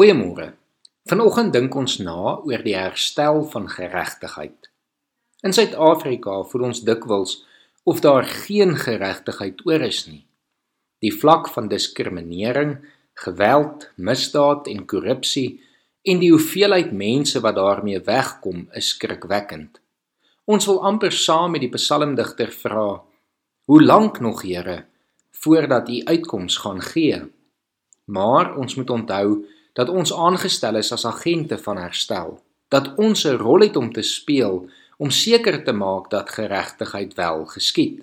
Goeiemôre. Vanoggend dink ons na oor die herstel van geregtigheid. In Suid-Afrika voel ons dikwels of daar geen geregtigheid oor is nie. Die vlak van diskriminering, geweld, misdaad en korrupsie en die hoeveelheid mense wat daarmee wegkom is skrikwekkend. Ons wil amper saam met die psalmdigter vra: Hoe lank nog, Here, voordat U uitkoms gaan gee? Maar ons moet onthou dat ons aangestel is as agente van herstel, dat ons 'n rol het om te speel om seker te maak dat geregtigheid wel geskied.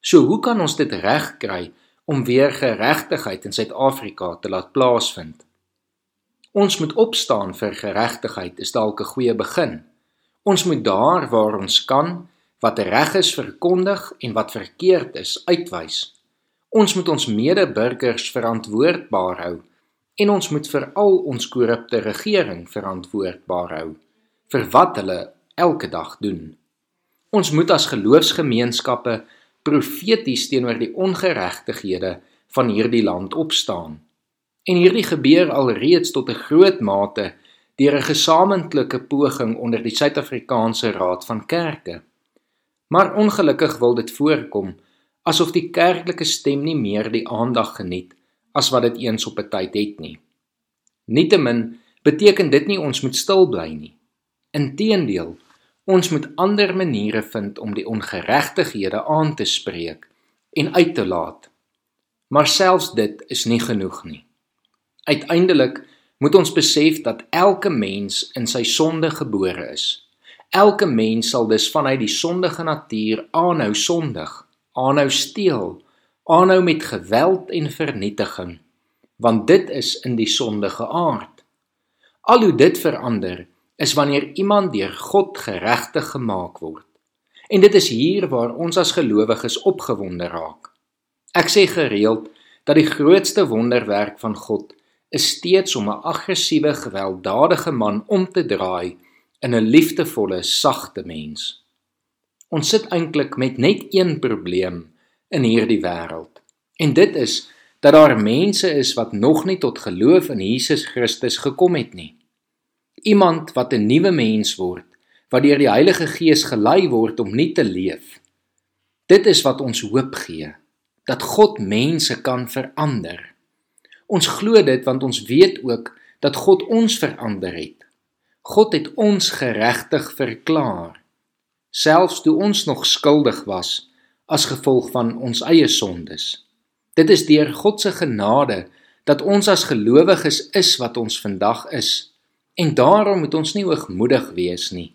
So hoe kan ons dit regkry om weer geregtigheid in Suid-Afrika te laat plaasvind? Ons moet opstaan vir geregtigheid is dalk 'n goeie begin. Ons moet daar waar ons kan wat reg is verkondig en wat verkeerd is uitwys. Ons moet ons medeburgers verantwoordbaar hou en ons moet veral ons korrupte regering verantwoordbaar hou vir wat hulle elke dag doen. Ons moet as geloofsgemeenskappe profeties teenoor die ongeregtighede van hierdie land opstaan. En hierdie gebeur alreeds tot 'n groot mate deur 'n gesamentlike poging onder die Suid-Afrikaanse Raad van Kerke. Maar ongelukkig wil dit voorkom asof die kerklike stem nie meer die aandag geniet as wat dit eens op 'n tyd het nie. Nietemin beteken dit nie ons moet stil bly nie. Inteendeel, ons moet ander maniere vind om die ongeregtighede aan te spreek en uit te laat. Maar selfs dit is nie genoeg nie. Uiteindelik moet ons besef dat elke mens in sy sonde gebore is. Elke mens sal dus vanuit die sondige natuur aanhou sondig, aanhou steel, aanhou met geweld en vernietiging want dit is in die sondige aard. Al hoe dit verander is wanneer iemand deur God geregtig gemaak word. En dit is hier waar ons as gelowiges opgewonde raak. Ek sê gereeld dat die grootste wonderwerk van God is steeds om 'n aggressiewe gewelddadige man om te draai in 'n liefdevolle sagte mens. Ons sit eintlik met net een probleem in hierdie wêreld. En dit is dat daar mense is wat nog nie tot geloof in Jesus Christus gekom het nie. Iemand wat 'n nuwe mens word, wat deur die Heilige Gees gelei word om nuut te leef. Dit is wat ons hoop gee, dat God mense kan verander. Ons glo dit want ons weet ook dat God ons verander het. God het ons geregtig verklaar, selfs toe ons nog skuldig was as gevolg van ons eie sondes. Dit is deur God se genade dat ons as gelowiges is wat ons vandag is. En daarom moet ons nie hoogmoedig wees nie,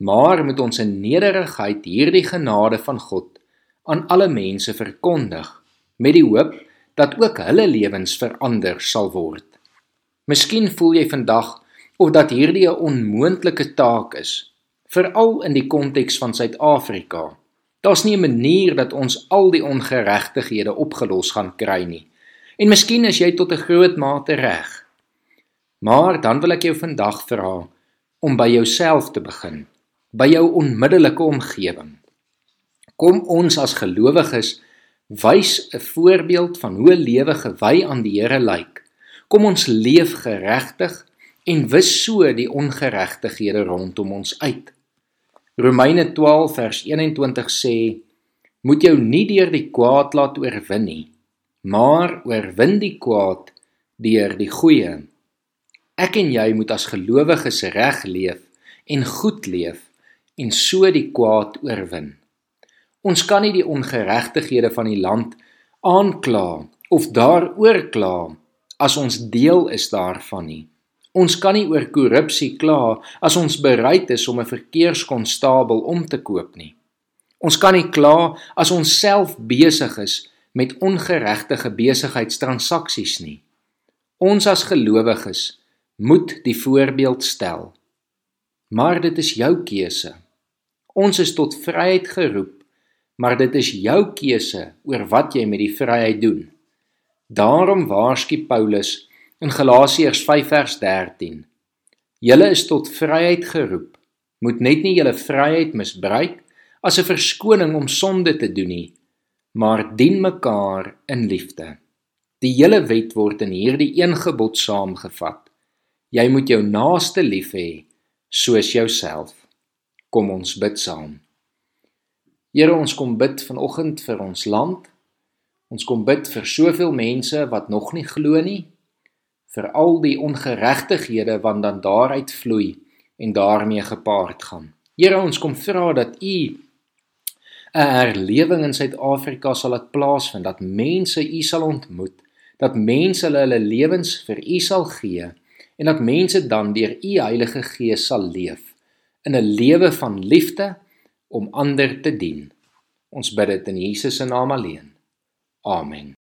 maar moet ons in nederigheid hierdie genade van God aan alle mense verkondig met die hoop dat ook hulle lewens verander sal word. Miskien voel jy vandag of dat hierdie 'n onmoontlike taak is, veral in die konteks van Suid-Afrika. Daar's nie 'n manier dat ons al die ongeregtighede opgelos gaan kry nie. En miskien is jy tot 'n groot mate reg. Maar dan wil ek jou vandag vra om by jouself te begin, by jou onmiddellike omgewing. Kom ons as gelowiges wys 'n voorbeeld van hoe 'n lewe gewy aan die Here lyk. Kom ons leef geregtig en wis so die ongeregtighede rondom ons uit. Romeine 12 vers 21 sê: Moet jou nie deur die kwaad laat oorwin nie, maar oorwin die kwaad deur die goeie. Ek en jy moet as gelowiges reg leef en goed leef en so die kwaad oorwin. Ons kan nie die ongeregtighede van die land aankla of daaroor kla as ons deel is daarvan nie. Ons kan nie oor korrupsie kla as ons bereid is om 'n verkeerskonstabel om te koop nie. Ons kan nie kla as ons self besig is met ongeregtige besigheidstransaksies nie. Ons as gelowiges moet die voorbeeld stel. Maar dit is jou keuse. Ons is tot vryheid geroep, maar dit is jou keuse oor wat jy met die vryheid doen. Daarom waarsku Paulus in Galasiërs 5 vers 13. Julle is tot vryheid geroep. Moet net nie julle vryheid misbruik as 'n verskoning om sonde te doen nie, maar dien mekaar in liefde. Die hele wet word in hierdie een gebod saamgevat. Jy moet jou naaste lief hê soos jouself. Kom ons bid saam. Here, ons kom bid vanoggend vir ons land. Ons kom bid vir soveel mense wat nog nie glo nie, vir al die ongeregtighede wat dan daaruit vloei en daarmee gepaard gaan. Here, ons kom vra dat U 'n herlewing in Suid-Afrika sal laat plaasvind, dat mense U sal ontmoet, dat mense hulle hulle lewens vir U sal gee en dat mense dan deur U Heilige Gees sal leef in 'n lewe van liefde om ander te dien. Ons bid dit in Jesus se naam alleen. Amen.